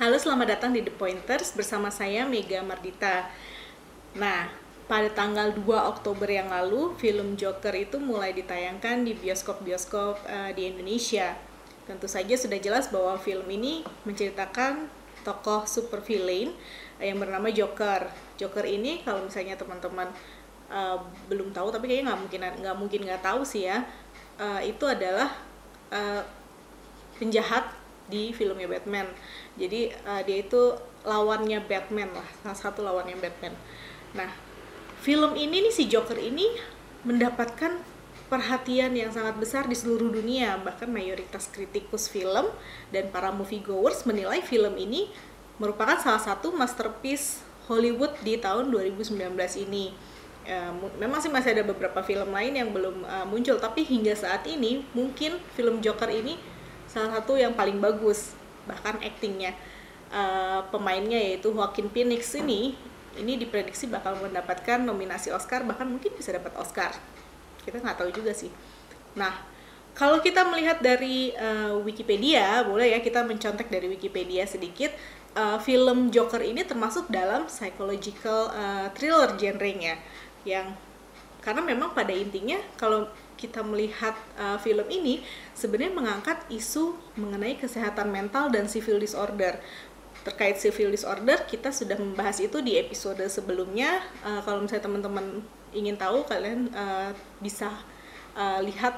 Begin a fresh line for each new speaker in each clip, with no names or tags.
Halo, selamat datang di The Pointers bersama saya Mega Mardita. Nah, pada tanggal 2 Oktober yang lalu, film Joker itu mulai ditayangkan di bioskop-bioskop uh, di Indonesia. Tentu saja sudah jelas bahwa film ini menceritakan tokoh super villain yang bernama Joker. Joker ini kalau misalnya teman-teman uh, belum tahu, tapi kayaknya nggak mungkin nggak mungkin nggak tahu sih ya, uh, itu adalah uh, penjahat di filmnya Batman. Jadi uh, dia itu lawannya Batman lah, salah satu lawannya Batman. Nah, film ini nih si Joker ini mendapatkan perhatian yang sangat besar di seluruh dunia. Bahkan mayoritas kritikus film dan para moviegoers menilai film ini merupakan salah satu masterpiece Hollywood di tahun 2019 ini. Uh, memang sih masih ada beberapa film lain yang belum uh, muncul, tapi hingga saat ini mungkin film Joker ini salah satu yang paling bagus bahkan aktingnya uh, pemainnya yaitu Joaquin Phoenix ini ini diprediksi bakal mendapatkan nominasi Oscar bahkan mungkin bisa dapat Oscar. Kita nggak tahu juga sih. Nah kalau kita melihat dari uh, Wikipedia boleh ya kita mencontek dari Wikipedia sedikit uh, film Joker ini termasuk dalam psychological uh, thriller genrenya. Yang karena memang pada intinya kalau kita melihat uh, film ini sebenarnya mengangkat isu mengenai kesehatan mental dan civil disorder. Terkait civil disorder kita sudah membahas itu di episode sebelumnya. Uh, kalau misalnya teman-teman ingin tahu kalian uh, bisa uh, lihat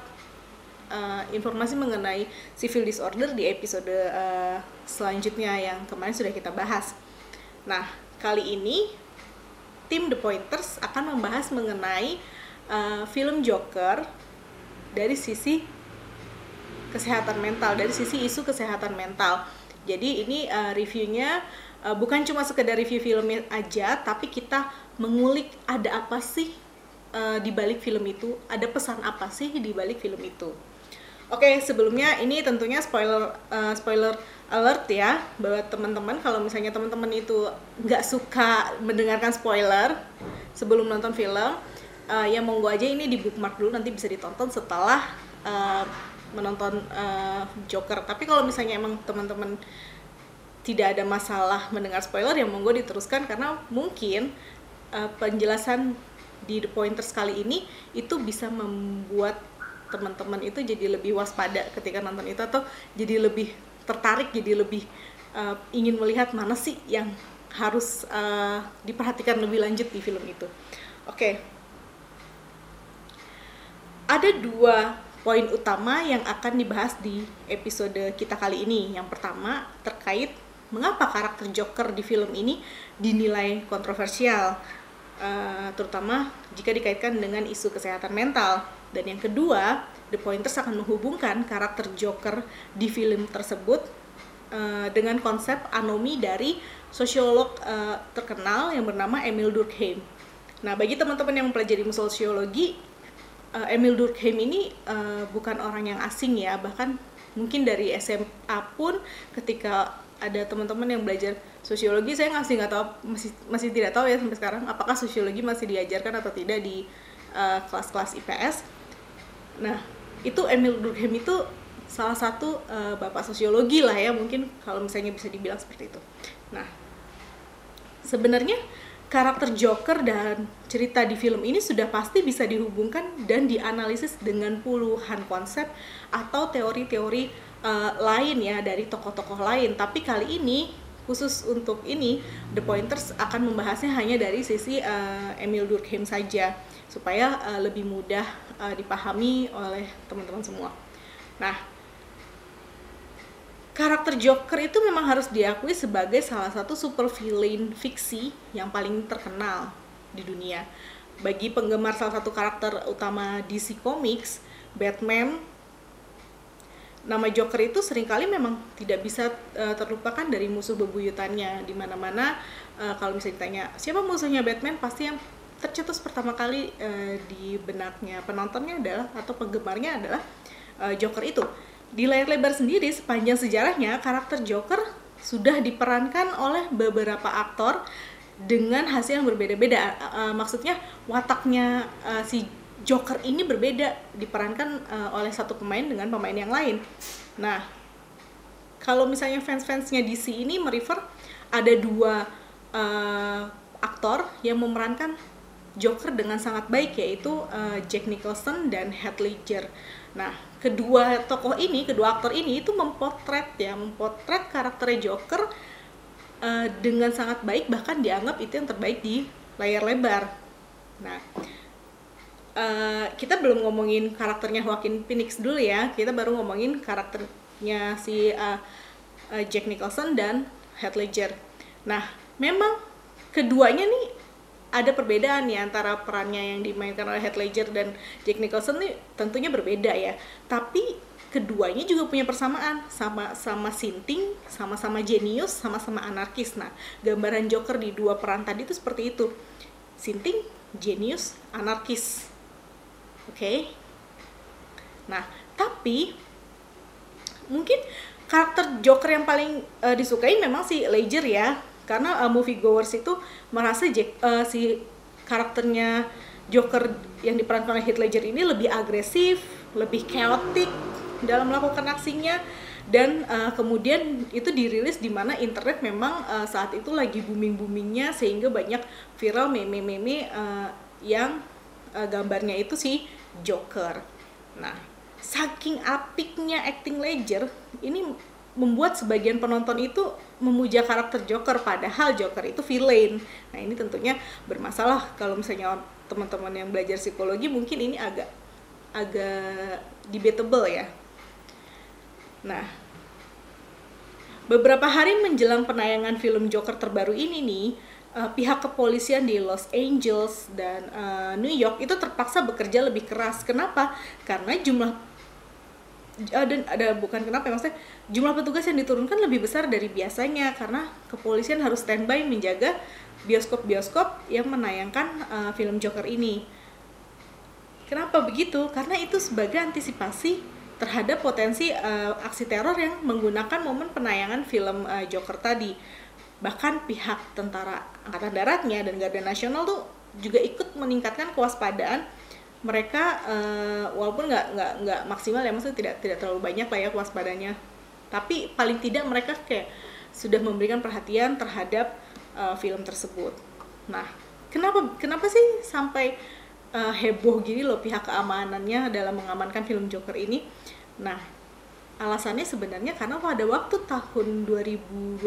uh, informasi mengenai civil disorder di episode uh, selanjutnya yang kemarin sudah kita bahas. Nah kali ini tim The Pointers akan membahas mengenai uh, film Joker dari sisi kesehatan mental, dari sisi isu kesehatan mental. Jadi ini uh, reviewnya uh, bukan cuma sekedar review filmnya aja, tapi kita mengulik ada apa sih uh, di balik film itu, ada pesan apa sih di balik film itu. Oke, sebelumnya ini tentunya spoiler uh, spoiler alert ya bahwa teman-teman kalau misalnya teman-teman itu nggak suka mendengarkan spoiler sebelum nonton film, uh, ya monggo aja ini di bookmark dulu nanti bisa ditonton setelah uh, menonton uh, Joker. Tapi kalau misalnya emang teman-teman tidak ada masalah mendengar spoiler ya monggo diteruskan karena mungkin uh, penjelasan di The Pointers kali ini itu bisa membuat teman-teman itu jadi lebih waspada ketika nonton itu atau jadi lebih tertarik jadi lebih uh, ingin melihat mana sih yang harus uh, diperhatikan lebih lanjut di film itu. Oke. Okay ada dua poin utama yang akan dibahas di episode kita kali ini. Yang pertama terkait mengapa karakter Joker di film ini dinilai kontroversial, uh, terutama jika dikaitkan dengan isu kesehatan mental. Dan yang kedua, The Pointers akan menghubungkan karakter Joker di film tersebut uh, dengan konsep anomi dari sosiolog uh, terkenal yang bernama Emil Durkheim. Nah, bagi teman-teman yang mempelajari sosiologi, uh, Emil Durkheim ini uh, bukan orang yang asing ya. Bahkan mungkin dari SMA pun ketika ada teman-teman yang belajar sosiologi saya ngasih nggak tahu masih masih tidak tahu ya sampai sekarang apakah sosiologi masih diajarkan atau tidak di uh, kelas-kelas IPS nah itu Emil Durkheim itu salah satu uh, bapak sosiologi lah ya mungkin kalau misalnya bisa dibilang seperti itu. Nah sebenarnya karakter Joker dan cerita di film ini sudah pasti bisa dihubungkan dan dianalisis dengan puluhan konsep atau teori-teori uh, lain ya dari tokoh-tokoh lain. Tapi kali ini khusus untuk ini The Pointers akan membahasnya hanya dari sisi uh, Emil Durkheim saja supaya uh, lebih mudah uh, dipahami oleh teman-teman semua. Nah, karakter Joker itu memang harus diakui sebagai salah satu super villain fiksi yang paling terkenal di dunia. Bagi penggemar salah satu karakter utama DC Comics, Batman, nama Joker itu sering kali memang tidak bisa uh, terlupakan dari musuh bebuyutannya. Di mana-mana uh, kalau misalnya ditanya siapa musuhnya Batman? pasti yang tercetus pertama kali uh, di benaknya penontonnya adalah atau penggemarnya adalah Joker itu di layar lebar sendiri sepanjang sejarahnya karakter Joker sudah diperankan oleh beberapa aktor dengan hasil yang berbeda-beda. Uh, maksudnya wataknya uh, si Joker ini berbeda diperankan uh, oleh satu pemain dengan pemain yang lain. Nah, kalau misalnya fans-fansnya DC ini merefer ada dua uh, aktor yang memerankan Joker dengan sangat baik yaitu uh, Jack Nicholson dan Heath Ledger. Nah, kedua tokoh ini, kedua aktor ini itu mempotret ya, mempotret karakter Joker uh, dengan sangat baik bahkan dianggap itu yang terbaik di layar lebar. Nah, uh, kita belum ngomongin karakternya Joaquin Phoenix dulu ya. Kita baru ngomongin karakternya si uh, uh, Jack Nicholson dan Heath Ledger. Nah, memang keduanya nih ada perbedaan nih antara perannya yang dimainkan oleh Heath Ledger dan Jack Nicholson nih tentunya berbeda ya. Tapi keduanya juga punya persamaan sama sama sinting, sama-sama jenius, sama-sama anarkis. Nah, gambaran Joker di dua peran tadi itu seperti itu. Sinting, jenius, anarkis. Oke. Okay? Nah, tapi mungkin karakter Joker yang paling uh, disukai memang si Ledger ya karena uh, movie goers itu merasa Jack, uh, si karakternya Joker yang diperankan oleh Heath Ledger ini lebih agresif, lebih chaotic dalam melakukan aksinya dan uh, kemudian itu dirilis di mana internet memang uh, saat itu lagi booming boomingnya sehingga banyak viral meme-meme uh, yang uh, gambarnya itu si Joker. Nah, saking apiknya acting Ledger ini membuat sebagian penonton itu memuja karakter Joker padahal Joker itu villain. Nah, ini tentunya bermasalah kalau misalnya teman-teman yang belajar psikologi mungkin ini agak agak debatable ya. Nah, beberapa hari menjelang penayangan film Joker terbaru ini nih, uh, pihak kepolisian di Los Angeles dan uh, New York itu terpaksa bekerja lebih keras. Kenapa? Karena jumlah uh, dan ada bukan kenapa ya, maksudnya jumlah petugas yang diturunkan lebih besar dari biasanya karena kepolisian harus standby menjaga bioskop-bioskop yang menayangkan uh, film Joker ini. Kenapa begitu? Karena itu sebagai antisipasi terhadap potensi uh, aksi teror yang menggunakan momen penayangan film uh, Joker tadi. Bahkan pihak tentara angkatan daratnya dan Garda Nasional tuh juga ikut meningkatkan kewaspadaan mereka uh, walaupun nggak nggak nggak maksimal ya maksudnya tidak tidak terlalu banyak lah ya waspadanya. Tapi paling tidak mereka kayak sudah memberikan perhatian terhadap uh, film tersebut. Nah kenapa kenapa sih sampai uh, heboh gini loh pihak keamanannya dalam mengamankan film Joker ini? Nah alasannya sebenarnya karena pada waktu tahun 2012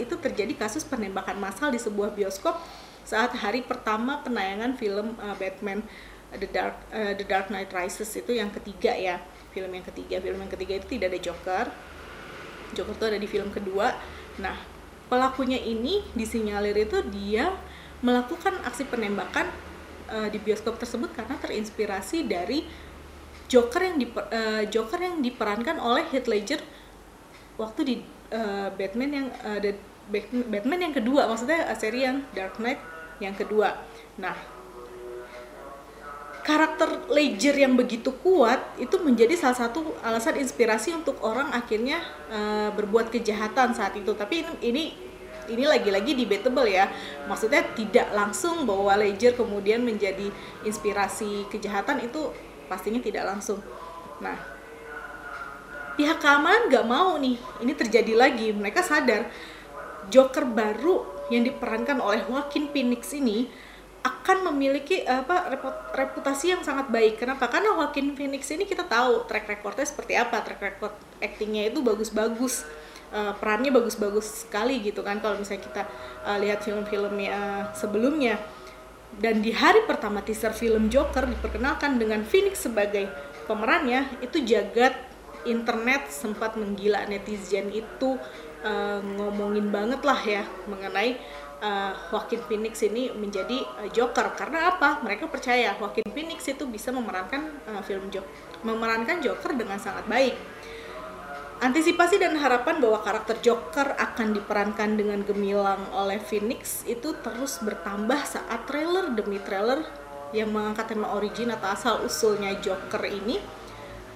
itu terjadi kasus penembakan massal di sebuah bioskop saat hari pertama penayangan film uh, Batman The Dark uh, The Dark Knight Rises itu yang ketiga ya. Film yang ketiga. Film yang ketiga itu tidak ada Joker. Joker itu ada di film kedua. Nah pelakunya ini disinyalir itu dia melakukan aksi penembakan uh, di bioskop tersebut karena terinspirasi dari Joker yang diper, uh, Joker yang diperankan oleh Heath Ledger waktu di uh, Batman yang uh, the Batman yang kedua. Maksudnya seri yang Dark Knight yang kedua. Nah karakter Ledger yang begitu kuat itu menjadi salah satu alasan inspirasi untuk orang akhirnya uh, berbuat kejahatan saat itu. Tapi ini ini ini lagi-lagi debatable ya. Maksudnya tidak langsung bahwa Ledger kemudian menjadi inspirasi kejahatan itu pastinya tidak langsung. Nah, pihak keamanan nggak mau nih ini terjadi lagi. Mereka sadar Joker baru yang diperankan oleh Joaquin Phoenix ini akan memiliki apa reputasi yang sangat baik. Kenapa? Karena Joaquin Phoenix ini kita tahu track recordnya seperti apa. Track record actingnya itu bagus-bagus, uh, perannya bagus-bagus sekali gitu kan. Kalau misalnya kita uh, lihat film-filmnya sebelumnya. Dan di hari pertama teaser film Joker diperkenalkan dengan Phoenix sebagai pemerannya, itu jagat internet sempat menggila netizen itu uh, ngomongin banget lah ya mengenai uh, Joaquin Phoenix ini menjadi uh, Joker karena apa? Mereka percaya Joaquin Phoenix itu bisa memerankan uh, film Joker, memerankan Joker dengan sangat baik. Antisipasi dan harapan bahwa karakter Joker akan diperankan dengan gemilang oleh Phoenix itu terus bertambah saat trailer demi trailer yang mengangkat tema origin atau asal usulnya Joker ini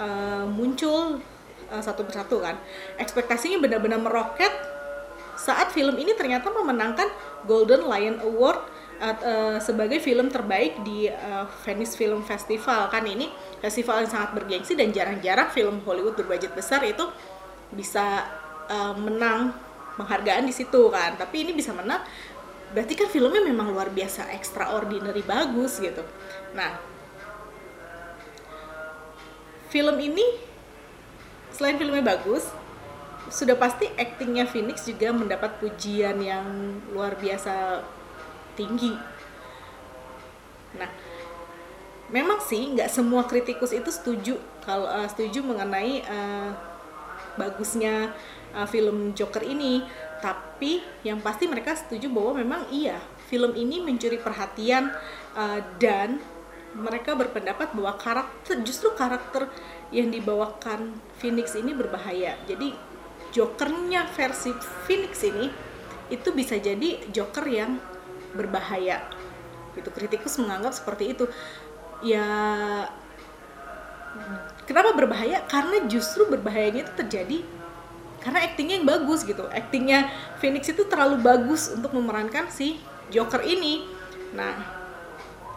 uh, muncul satu persatu kan. Ekspektasinya benar-benar meroket saat film ini ternyata memenangkan Golden Lion Award uh, uh, sebagai film terbaik di uh, Venice Film Festival. Kan ini festival yang sangat bergengsi dan jarang-jarang film Hollywood berbudget besar itu bisa uh, menang penghargaan di situ kan. Tapi ini bisa menang berarti kan filmnya memang luar biasa extraordinary bagus gitu. Nah film ini selain filmnya bagus sudah pasti aktingnya Phoenix juga mendapat pujian yang luar biasa tinggi. Nah, memang sih nggak semua kritikus itu setuju kalau uh, setuju mengenai uh, bagusnya uh, film Joker ini, tapi yang pasti mereka setuju bahwa memang iya film ini mencuri perhatian uh, dan mereka berpendapat bahwa karakter justru karakter yang dibawakan Phoenix ini berbahaya. Jadi Jokernya versi Phoenix ini itu bisa jadi Joker yang berbahaya. Gitu kritikus menganggap seperti itu. Ya kenapa berbahaya? Karena justru berbahayanya itu terjadi karena aktingnya yang bagus gitu. Aktingnya Phoenix itu terlalu bagus untuk memerankan si Joker ini. Nah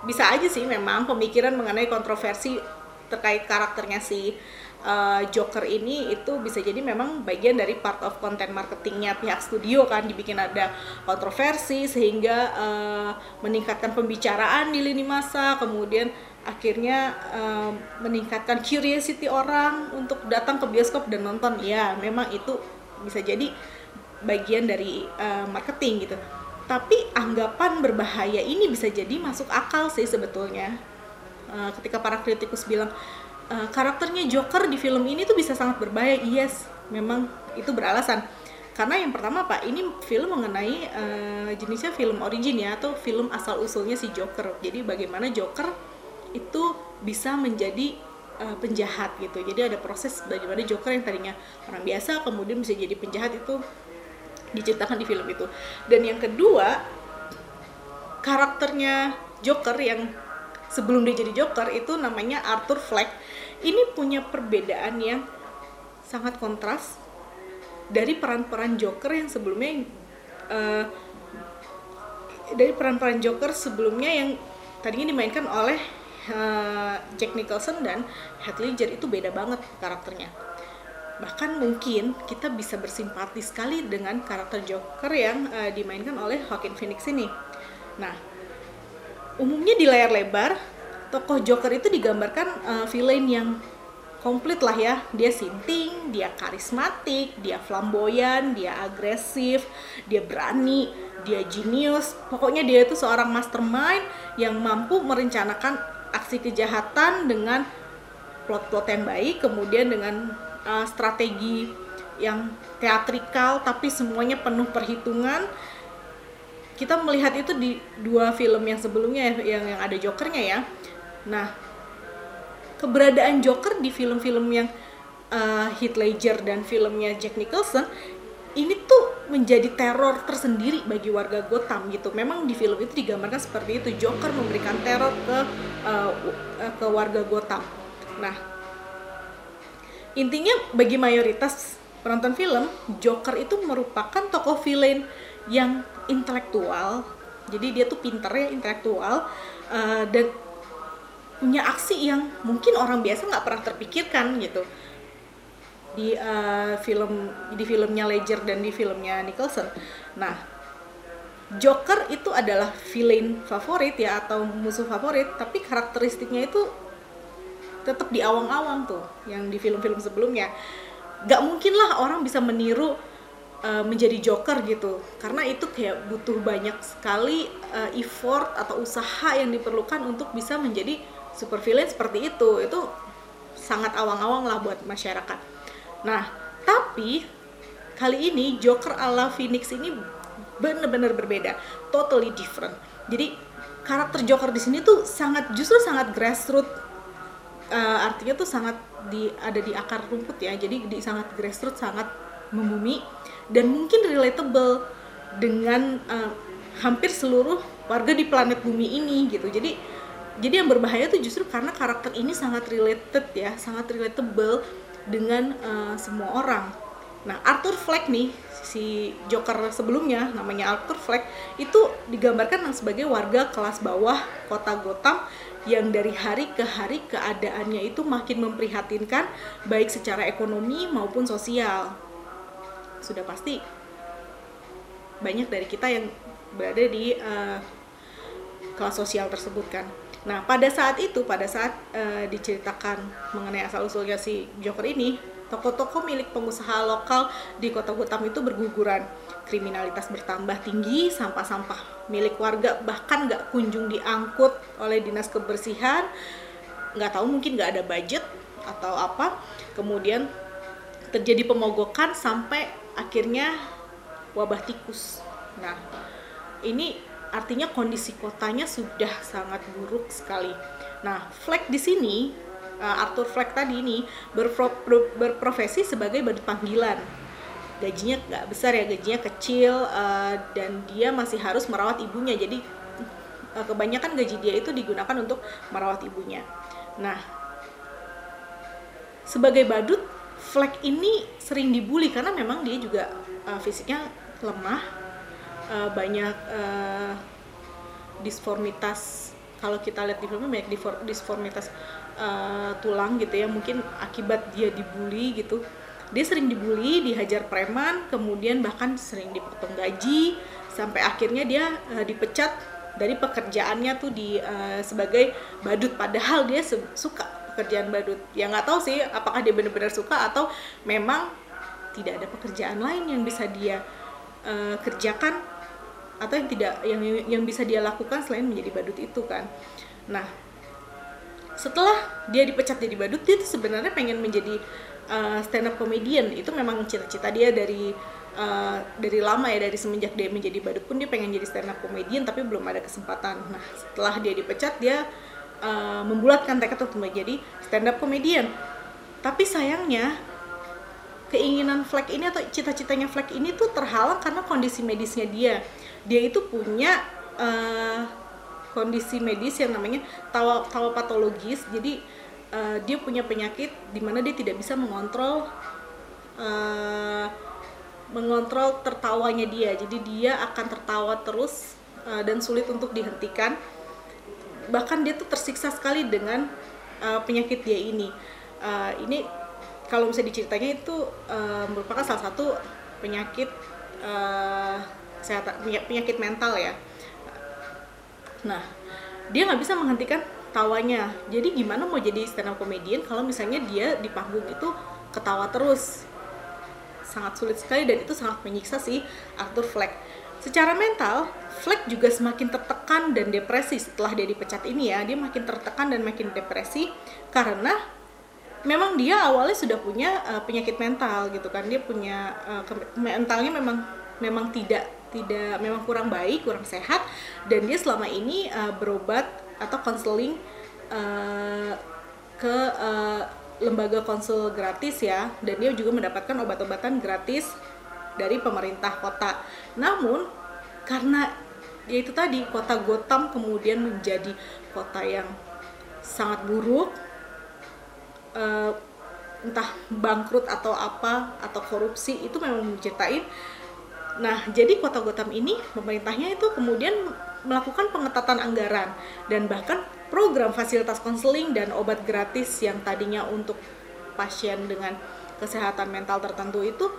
bisa aja sih memang pemikiran mengenai kontroversi terkait karakternya si uh, Joker ini itu bisa jadi memang bagian dari part of content marketingnya pihak studio kan dibikin ada kontroversi sehingga uh, meningkatkan pembicaraan di lini masa kemudian akhirnya uh, meningkatkan curiosity orang untuk datang ke bioskop dan nonton. Ya memang itu bisa jadi bagian dari uh, marketing gitu. Tapi anggapan berbahaya ini bisa jadi masuk akal sih sebetulnya. Uh, ketika para kritikus bilang uh, karakternya Joker di film ini tuh bisa sangat berbahaya. Yes, memang itu beralasan. Karena yang pertama Pak, ini film mengenai uh, jenisnya film origin ya atau film asal usulnya si Joker. Jadi bagaimana Joker itu bisa menjadi uh, penjahat gitu. Jadi ada proses bagaimana Joker yang tadinya orang biasa kemudian bisa jadi penjahat itu diceritakan di film itu. Dan yang kedua, karakternya Joker yang sebelum dia jadi Joker itu namanya Arthur Fleck. Ini punya perbedaan yang sangat kontras dari peran-peran Joker yang sebelumnya uh, dari peran-peran Joker sebelumnya yang tadinya dimainkan oleh uh, Jack Nicholson dan Heath Ledger itu beda banget karakternya. Bahkan mungkin kita bisa bersimpati sekali dengan karakter Joker yang uh, dimainkan oleh Joaquin Phoenix ini. Nah umumnya di layar lebar tokoh Joker itu digambarkan uh, villain yang komplit lah ya. Dia sinting dia karismatik dia flamboyan dia agresif dia berani dia jenius. Pokoknya dia itu seorang mastermind yang mampu merencanakan aksi kejahatan dengan plot-plot yang baik kemudian dengan uh, strategi yang teatrikal tapi semuanya penuh perhitungan kita melihat itu di dua film yang sebelumnya yang yang ada Jokernya ya. Nah, keberadaan Joker di film-film yang uh, Heath Ledger dan filmnya Jack Nicholson ini tuh menjadi teror tersendiri bagi warga Gotham gitu. Memang di film itu digambarkan seperti itu. Joker memberikan teror ke uh, ke warga Gotham. Nah, intinya bagi mayoritas penonton film, Joker itu merupakan tokoh villain yang intelektual jadi dia tuh pinter ya intelektual uh, dan punya aksi yang mungkin orang biasa nggak pernah terpikirkan gitu di uh, film di filmnya Ledger dan di filmnya Nicholson. Nah, Joker itu adalah villain favorit ya atau musuh favorit, tapi karakteristiknya itu tetap di awang-awang tuh yang di film-film sebelumnya. Gak mungkin lah orang bisa meniru uh, menjadi joker gitu. Karena itu kayak butuh banyak sekali uh, effort atau usaha yang diperlukan untuk bisa menjadi super villain seperti itu. Itu sangat awang-awang lah buat masyarakat. Nah tapi kali ini joker ala phoenix ini benar-benar berbeda. Totally different. Jadi karakter joker di sini tuh sangat justru sangat grassroots uh, artinya tuh sangat di ada di akar rumput ya. Jadi di sangat grassroots sangat membumi dan mungkin relatable dengan uh, hampir seluruh warga di planet bumi ini gitu. Jadi jadi yang berbahaya tuh justru karena karakter ini sangat related ya sangat relatable dengan uh, semua orang. Nah Arthur Fleck nih si Joker sebelumnya namanya Arthur Fleck itu digambarkan sebagai warga kelas bawah kota Gotham yang dari hari ke hari keadaannya itu makin memprihatinkan baik secara ekonomi maupun sosial sudah pasti banyak dari kita yang berada di uh, kelas sosial tersebut kan. Nah, pada saat itu, pada saat uh, diceritakan mengenai asal usulnya si Joker ini, toko-toko milik pengusaha lokal di kota Gotham itu berguguran. Kriminalitas bertambah tinggi, sampah-sampah milik warga bahkan nggak kunjung diangkut oleh dinas kebersihan. Nggak tahu mungkin nggak ada budget atau apa. Kemudian terjadi pemogokan sampai akhirnya wabah tikus. Nah, ini artinya kondisi kotanya sudah sangat buruk sekali. Nah, Fleck di sini, uh, Arthur Fleck tadi ini berpro berprofesi sebagai badut panggilan. Gajinya nggak besar ya, gajinya kecil uh, dan dia masih harus merawat ibunya. Jadi uh, kebanyakan gaji dia itu digunakan untuk merawat ibunya. Nah, sebagai badut, Fleck ini sering dibully karena memang dia juga uh, fisiknya lemah uh, banyak uh, disformitas. Kalau kita lihat di filmnya banyak disformitas uh, tulang gitu ya mungkin akibat dia dibully gitu. Dia sering dibully dihajar preman kemudian bahkan sering dipotong gaji sampai akhirnya dia uh, dipecat dari pekerjaannya tuh di uh, sebagai badut. Padahal dia suka pekerjaan badut. Ya nggak tahu sih apakah dia benar-benar suka atau memang tidak ada pekerjaan lain yang bisa dia uh, kerjakan atau yang tidak yang yang bisa dia lakukan selain menjadi badut itu kan. Nah setelah dia dipecat jadi badut dia tuh sebenarnya pengen menjadi uh, stand up comedian. Itu memang cita-cita dia dari uh, dari lama ya dari semenjak dia menjadi badut pun dia pengen jadi stand up comedian tapi belum ada kesempatan. Nah setelah dia dipecat dia uh, membulatkan tekad untuk menjadi stand up comedian. Tapi sayangnya keinginan Fleck ini atau cita-citanya Fleck ini tuh terhalang karena kondisi medisnya dia. Dia itu punya uh, kondisi medis yang namanya tawa tawa patologis. Jadi uh, dia punya penyakit di mana dia tidak bisa mengontrol uh, mengontrol tertawanya dia. Jadi dia akan tertawa terus uh, dan sulit untuk dihentikan bahkan dia tuh tersiksa sekali dengan uh, penyakit dia ini. Uh, ini kalau bisa diceritanya itu uh, merupakan salah satu penyakit uh, penyakit mental ya. Nah dia nggak bisa menghentikan tawanya. Jadi gimana mau jadi stand up comedian kalau misalnya dia di panggung itu ketawa terus? Sangat sulit sekali dan itu sangat menyiksa si Arthur Fleck secara mental Fleck juga semakin tertekan dan depresi setelah dia dipecat ini ya. Dia makin tertekan dan makin depresi karena memang dia awalnya sudah punya uh, penyakit mental gitu kan. Dia punya uh, mentalnya memang memang tidak tidak memang kurang baik, kurang sehat. Dan dia selama ini uh, berobat atau konseling uh, ke uh, lembaga konsul gratis ya. Dan dia juga mendapatkan obat-obatan gratis dari pemerintah kota. Namun karena ya itu tadi kota Gotham kemudian menjadi kota yang sangat buruk uh, entah bangkrut atau apa atau korupsi itu memang menceritain Nah, jadi kota Gotham ini pemerintahnya itu kemudian melakukan pengetatan anggaran dan bahkan program fasilitas konseling dan obat gratis yang tadinya untuk pasien dengan kesehatan mental tertentu itu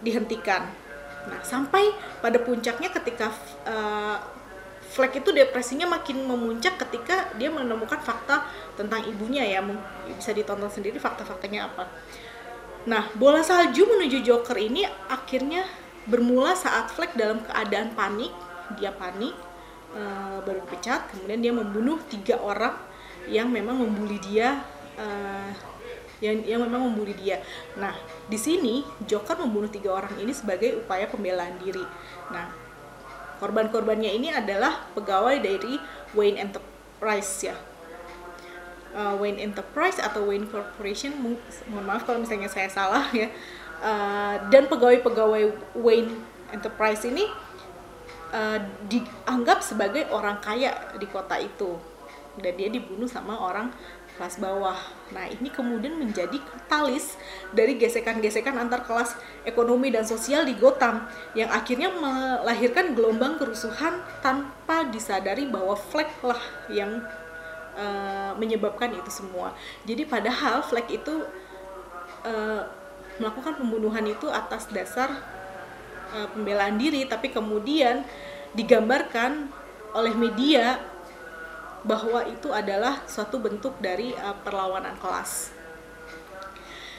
dihentikan. Nah, sampai pada puncaknya ketika uh, Fleck itu depresinya makin memuncak ketika dia menemukan fakta tentang ibunya ya bisa ditonton sendiri fakta-faktanya apa. Nah, bola salju menuju Joker ini akhirnya bermula saat Fleck dalam keadaan panik dia panik uh, baru dipecat kemudian dia membunuh tiga orang yang memang membuli dia uh, yang yang memang membuli dia. Nah di sini Joker membunuh tiga orang ini sebagai upaya pembelaan diri. Nah korban-korbannya ini adalah pegawai dari Wayne Enterprise ya. Uh, Wayne Enterprise atau Wayne Corporation mohon maaf kalau misalnya saya salah ya. Uh, dan pegawai-pegawai Wayne Enterprise ini uh, dianggap sebagai orang kaya di kota itu. Dan dia dibunuh sama orang kelas bawah. Nah, ini kemudian menjadi katalis dari gesekan-gesekan antar kelas ekonomi dan sosial di Gotham yang akhirnya melahirkan gelombang kerusuhan tanpa disadari bahwa Fleck lah yang uh, menyebabkan itu semua. Jadi padahal Fleck itu uh, melakukan pembunuhan itu atas dasar uh, pembelaan diri tapi kemudian digambarkan oleh media bahwa itu adalah suatu bentuk dari uh, perlawanan kelas.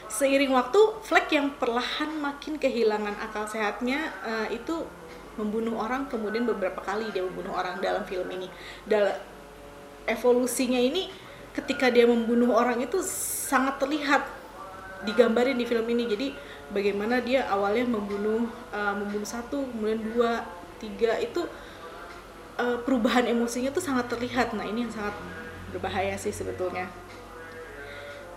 Seiring waktu, Fleck yang perlahan makin kehilangan akal sehatnya uh, itu membunuh orang kemudian beberapa kali dia membunuh orang dalam film ini. Dalam evolusinya ini ketika dia membunuh orang itu sangat terlihat digambarin di film ini. Jadi bagaimana dia awalnya membunuh uh, membunuh satu, kemudian dua, tiga itu uh, perubahan emosinya tuh sangat terlihat. Nah, ini yang sangat berbahaya sih sebetulnya.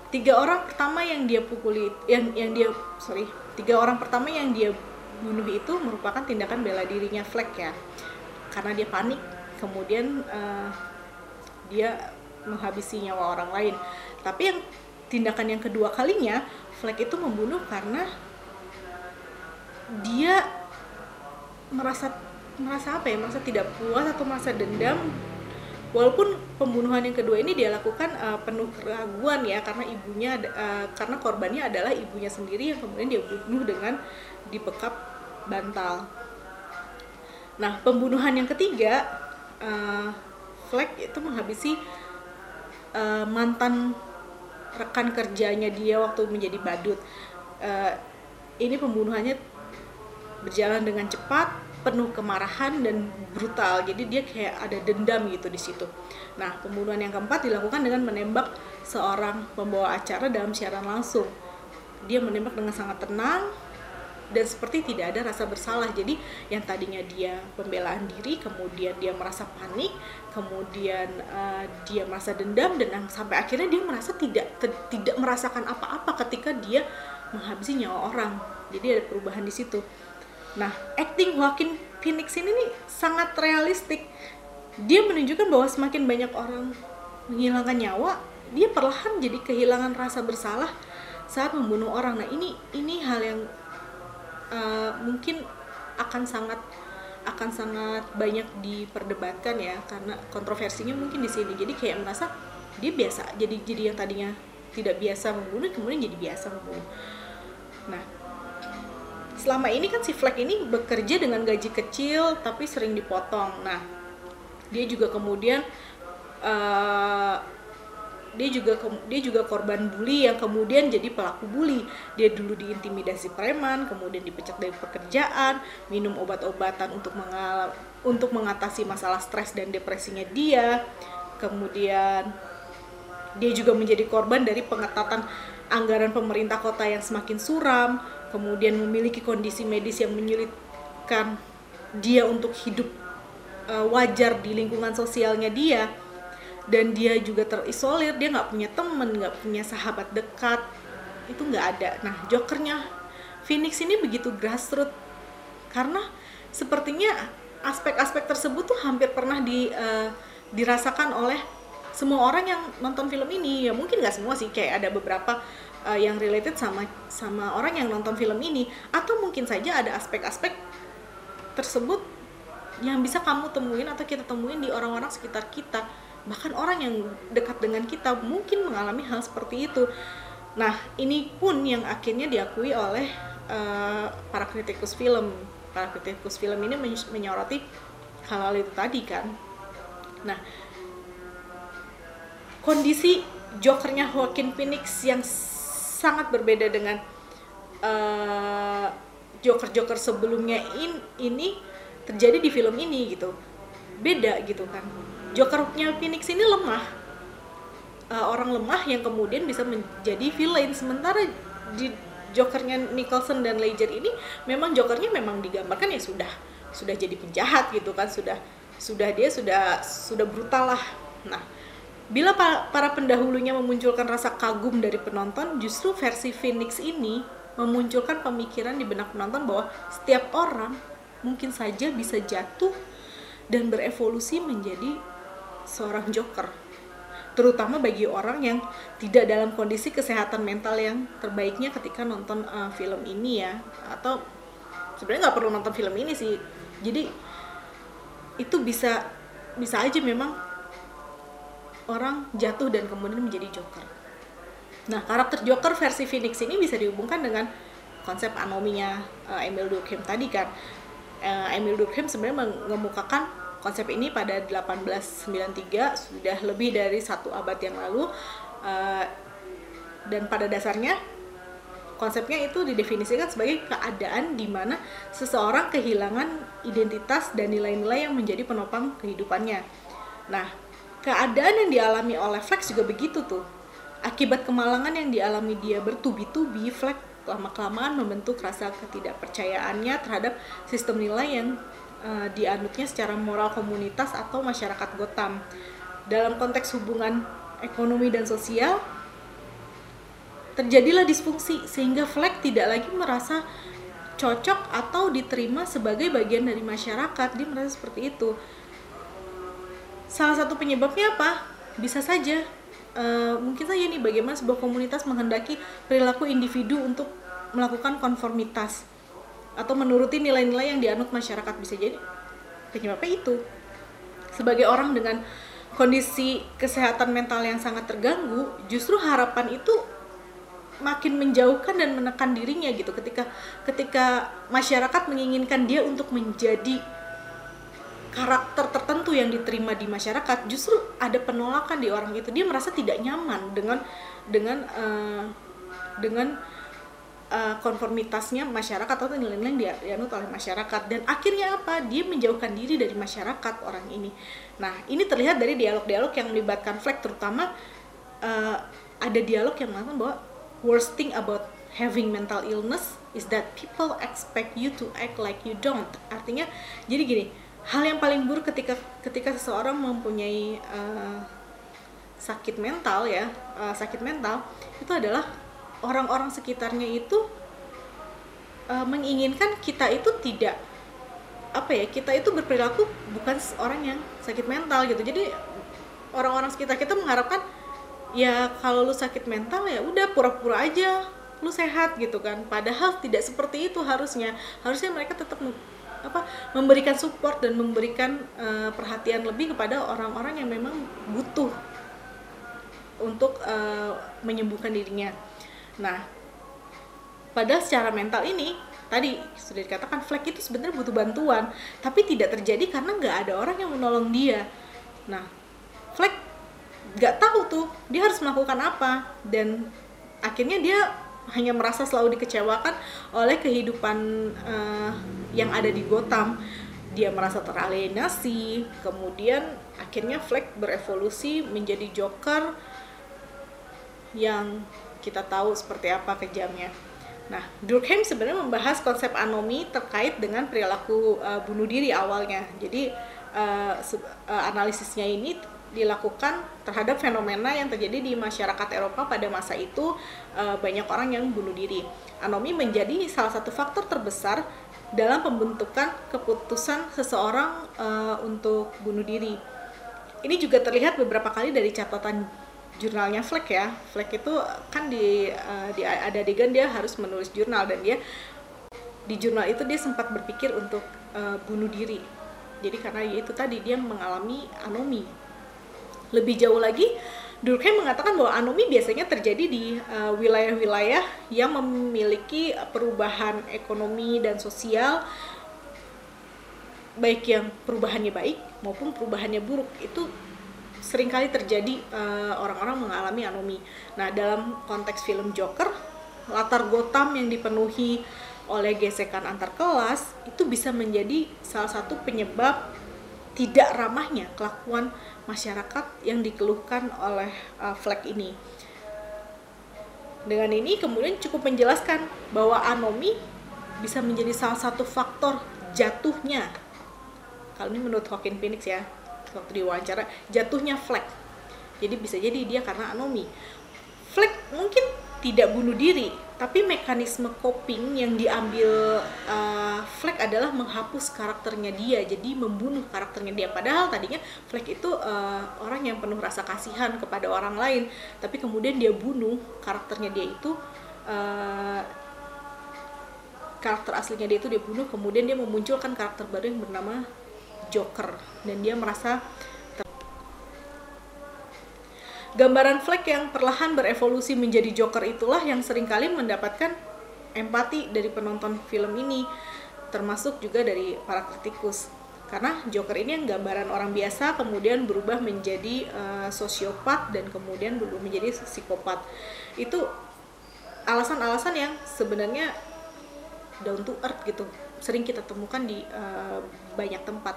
Tiga orang pertama yang dia pukuli, yang yang dia sorry, tiga orang pertama yang dia bunuh itu merupakan tindakan bela dirinya Fleck ya, karena dia panik, kemudian uh, dia menghabisi nyawa orang lain. Tapi yang tindakan yang kedua kalinya, Fleck itu membunuh karena dia merasa merasa apa ya? Merasa tidak puas atau merasa dendam? Walaupun pembunuhan yang kedua ini dia lakukan uh, penuh keraguan ya karena ibunya uh, karena korbannya adalah ibunya sendiri yang kemudian dia bunuh dengan dibekap bantal. Nah pembunuhan yang ketiga uh, Fleck itu menghabisi uh, mantan rekan kerjanya dia waktu menjadi badut. Uh, ini pembunuhannya berjalan dengan cepat penuh kemarahan dan brutal. Jadi dia kayak ada dendam gitu di situ. Nah pembunuhan yang keempat dilakukan dengan menembak seorang pembawa acara dalam siaran langsung. Dia menembak dengan sangat tenang dan seperti tidak ada rasa bersalah. Jadi yang tadinya dia pembelaan diri kemudian dia merasa panik kemudian uh, dia merasa dendam dan sampai akhirnya dia merasa tidak tidak merasakan apa-apa ketika dia menghabisi nyawa orang. Jadi ada perubahan di situ Nah, acting Joaquin Phoenix ini nih sangat realistik. Dia menunjukkan bahwa semakin banyak orang menghilangkan nyawa, dia perlahan jadi kehilangan rasa bersalah saat membunuh orang. Nah, ini ini hal yang uh, mungkin akan sangat akan sangat banyak diperdebatkan ya karena kontroversinya mungkin di sini. Jadi kayak merasa dia biasa jadi jadi yang tadinya tidak biasa membunuh kemudian jadi biasa membunuh. Nah, selama ini kan si Fleck ini bekerja dengan gaji kecil tapi sering dipotong. Nah, dia juga kemudian uh, dia juga dia juga korban bully yang kemudian jadi pelaku bully. Dia dulu diintimidasi preman, kemudian dipecat dari pekerjaan, minum obat-obatan untuk mengal untuk mengatasi masalah stres dan depresinya dia. Kemudian dia juga menjadi korban dari pengetatan anggaran pemerintah kota yang semakin suram kemudian memiliki kondisi medis yang menyulitkan dia untuk hidup uh, wajar di lingkungan sosialnya dia. Dan dia juga terisolir dia nggak punya temen nggak punya sahabat dekat. Itu nggak ada. Nah jokernya Phoenix ini begitu grassroots. Karena sepertinya aspek-aspek tersebut tuh hampir pernah di uh, dirasakan oleh semua orang yang nonton film ini. Ya mungkin nggak semua sih kayak ada beberapa uh, yang related sama sama orang yang nonton film ini. Atau mungkin saja ada aspek-aspek tersebut yang bisa kamu temuin atau kita temuin di orang-orang sekitar kita. Bahkan orang yang dekat dengan kita mungkin mengalami hal seperti itu. Nah ini pun yang akhirnya diakui oleh uh, para kritikus film. Para kritikus film ini menyoroti hal-hal itu tadi kan. Nah kondisi jokernya Joaquin Phoenix yang sangat berbeda dengan uh, Joker-Joker sebelumnya in, ini terjadi di film ini gitu. Beda gitu kan. Jokernya Phoenix ini lemah. Uh, orang lemah yang kemudian bisa menjadi villain. Sementara di Jokernya Nicholson dan Ledger ini memang Jokernya memang digambarkan ya sudah sudah jadi penjahat gitu kan. Sudah sudah dia sudah sudah brutal lah. Nah Bila para pendahulunya memunculkan rasa kagum dari penonton, justru versi Phoenix ini memunculkan pemikiran di benak penonton bahwa setiap orang mungkin saja bisa jatuh dan berevolusi menjadi seorang joker. Terutama bagi orang yang tidak dalam kondisi kesehatan mental yang terbaiknya ketika nonton uh, film ini ya. Atau sebenarnya nggak perlu nonton film ini sih. Jadi itu bisa bisa aja memang orang jatuh dan kemudian menjadi Joker. Nah, karakter Joker versi Phoenix ini bisa dihubungkan dengan konsep anominya uh, Emil Durkheim tadi kan uh, Emil Durkheim sebenarnya mengemukakan konsep ini pada 1893 sudah lebih dari satu abad yang lalu uh, dan pada dasarnya konsepnya itu didefinisikan sebagai keadaan di mana seseorang kehilangan identitas dan nilai-nilai yang menjadi penopang kehidupannya. Nah, keadaan yang dialami oleh Flex juga begitu tuh. Akibat kemalangan yang dialami dia bertubi-tubi, Flex lama-kelamaan membentuk rasa ketidakpercayaannya terhadap sistem nilai yang uh, dianutnya secara moral komunitas atau masyarakat Gotham. Dalam konteks hubungan ekonomi dan sosial, terjadilah disfungsi sehingga Fleck tidak lagi merasa cocok atau diterima sebagai bagian dari masyarakat dia merasa seperti itu salah satu penyebabnya apa? Bisa saja. Uh, mungkin saja nih bagaimana sebuah komunitas menghendaki perilaku individu untuk melakukan konformitas atau menuruti nilai-nilai yang dianut masyarakat. Bisa jadi penyebabnya itu. Sebagai orang dengan kondisi kesehatan mental yang sangat terganggu justru harapan itu makin menjauhkan dan menekan dirinya gitu. Ketika ketika masyarakat menginginkan dia untuk menjadi karakter tertentu yang diterima di masyarakat justru ada penolakan di orang itu. Dia merasa tidak nyaman dengan dengan uh, dengan uh, konformitasnya masyarakat atau nilai-nilai yang oleh masyarakat. Dan akhirnya apa? Dia menjauhkan diri dari masyarakat orang ini. Nah ini terlihat dari dialog-dialog yang melibatkan Fleck terutama uh, ada dialog yang mengatakan bahwa worst thing about having mental illness is that people expect you to act like you don't. Artinya, jadi gini, hal yang paling buruk ketika ketika seseorang mempunyai uh, sakit mental ya, uh, sakit mental itu adalah orang-orang sekitarnya itu uh, menginginkan kita itu tidak apa ya kita itu berperilaku bukan orang yang sakit mental gitu. Jadi orang-orang sekitar kita mengharapkan ya kalau lu sakit mental ya udah pura-pura aja lu sehat gitu kan. Padahal tidak seperti itu harusnya. Harusnya mereka tetap apa memberikan support dan memberikan uh, perhatian lebih kepada orang-orang yang memang butuh untuk uh, menyembuhkan dirinya. Nah pada secara mental ini tadi sudah dikatakan Fleck itu sebenarnya butuh bantuan tapi tidak terjadi karena nggak ada orang yang menolong dia. Nah Fleck nggak tahu tuh dia harus melakukan apa dan akhirnya dia hanya merasa selalu dikecewakan oleh kehidupan uh, yang ada di Gotham dia merasa teralienasi kemudian akhirnya Fleck berevolusi menjadi Joker yang kita tahu seperti apa kejamnya Nah, Durkheim sebenarnya membahas konsep anomi terkait dengan perilaku uh, bunuh diri awalnya. Jadi uh, analisisnya ini dilakukan terhadap fenomena yang terjadi di masyarakat Eropa pada masa itu uh, banyak orang yang bunuh diri. Anomi menjadi salah satu faktor terbesar dalam pembentukan keputusan seseorang uh, untuk bunuh diri. Ini juga terlihat beberapa kali dari catatan jurnalnya Fleck ya. Fleck itu kan di, uh, di ada adegan dia harus menulis jurnal dan dia di jurnal itu dia sempat berpikir untuk uh, bunuh diri. Jadi karena itu tadi dia mengalami anomi lebih jauh lagi, Durkheim mengatakan bahwa anomi biasanya terjadi di uh, wilayah-wilayah uh, yang memiliki perubahan ekonomi dan sosial baik yang perubahannya baik maupun perubahannya buruk itu sering kali terjadi uh, orang-orang uh, mengalami anomi. Nah, dalam konteks film Joker, latar Gotham yang dipenuhi oleh gesekan antar kelas itu bisa menjadi salah satu penyebab tidak ramahnya kelakuan masyarakat yang dikeluhkan oleh uh, Fleck ini. Dengan ini kemudian cukup menjelaskan bahwa anomi bisa menjadi salah satu faktor jatuhnya. Kalau ini menurut Hawking Phoenix ya, waktu diwawancara, jatuhnya Fleck. Jadi bisa jadi dia karena anomi. Fleck mungkin tidak bunuh diri, tapi mekanisme coping yang diambil uh, Fleck adalah menghapus karakternya dia jadi membunuh karakternya dia. Padahal tadinya Fleck itu uh, orang yang penuh rasa kasihan kepada orang lain tapi kemudian dia bunuh karakternya dia itu uh, karakter aslinya dia itu dia bunuh kemudian dia memunculkan karakter baru yang bernama Joker. Dan dia merasa Gambaran Fleck yang perlahan berevolusi menjadi Joker itulah yang sering kali mendapatkan empati dari penonton film ini termasuk juga dari para kritikus. Karena Joker ini yang gambaran orang biasa kemudian berubah menjadi uh, sosiopat dan kemudian berubah menjadi psikopat. Itu alasan-alasan yang sebenarnya down to earth gitu sering kita temukan di uh, banyak tempat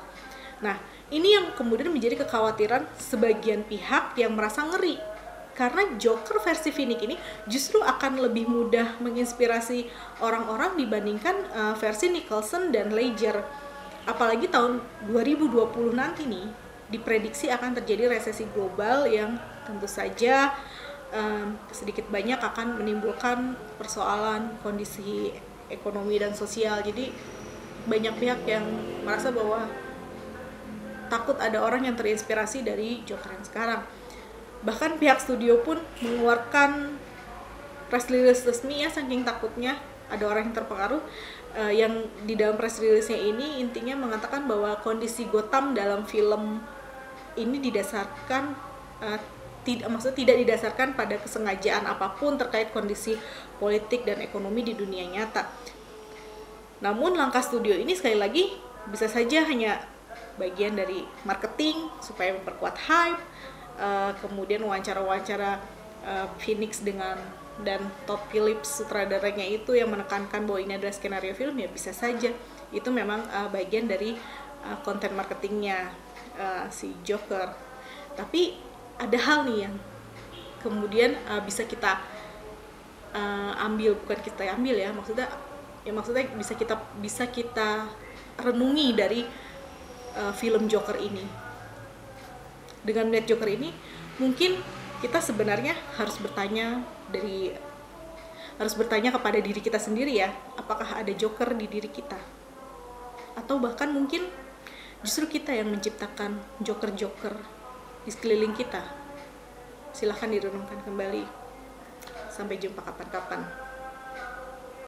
nah ini yang kemudian menjadi kekhawatiran sebagian pihak yang merasa ngeri karena Joker versi Phoenix ini justru akan lebih mudah menginspirasi orang-orang dibandingkan uh, versi Nicholson dan Ledger. Apalagi tahun 2020 nanti nih diprediksi akan terjadi resesi global yang tentu saja um, sedikit banyak akan menimbulkan persoalan kondisi ekonomi dan sosial. Jadi banyak pihak yang merasa bahwa takut ada orang yang terinspirasi dari Joker yang sekarang bahkan pihak studio pun mengeluarkan press release resmi ya saking takutnya ada orang yang terpengaruh uh, yang di dalam press release-nya ini intinya mengatakan bahwa kondisi Gotham dalam film ini didasarkan uh, tidak maksudnya tidak didasarkan pada kesengajaan apa pun terkait kondisi politik dan ekonomi di dunia nyata. Namun langkah studio ini sekali lagi bisa saja hanya bagian dari marketing supaya memperkuat hype uh, kemudian wawancara-wawancara uh, Phoenix dengan dan Todd Phillips sutradaranya itu yang menekankan bahwa ini adalah skenario film ya bisa saja. Itu memang uh, bagian dari uh, konten marketingnya uh, si Joker. Tapi ada hal nih yang kemudian uh, bisa kita uh, ambil bukan kita ambil ya maksudnya ya maksudnya bisa kita bisa kita renungi dari uh, film Joker ini. Dengan melihat Joker ini mungkin kita sebenarnya harus bertanya dari harus bertanya kepada diri kita sendiri ya apakah ada Joker di diri kita? Atau bahkan mungkin justru kita yang menciptakan Joker-Joker di sekeliling kita. Silahkan direnungkan kembali. Sampai jumpa kapan-kapan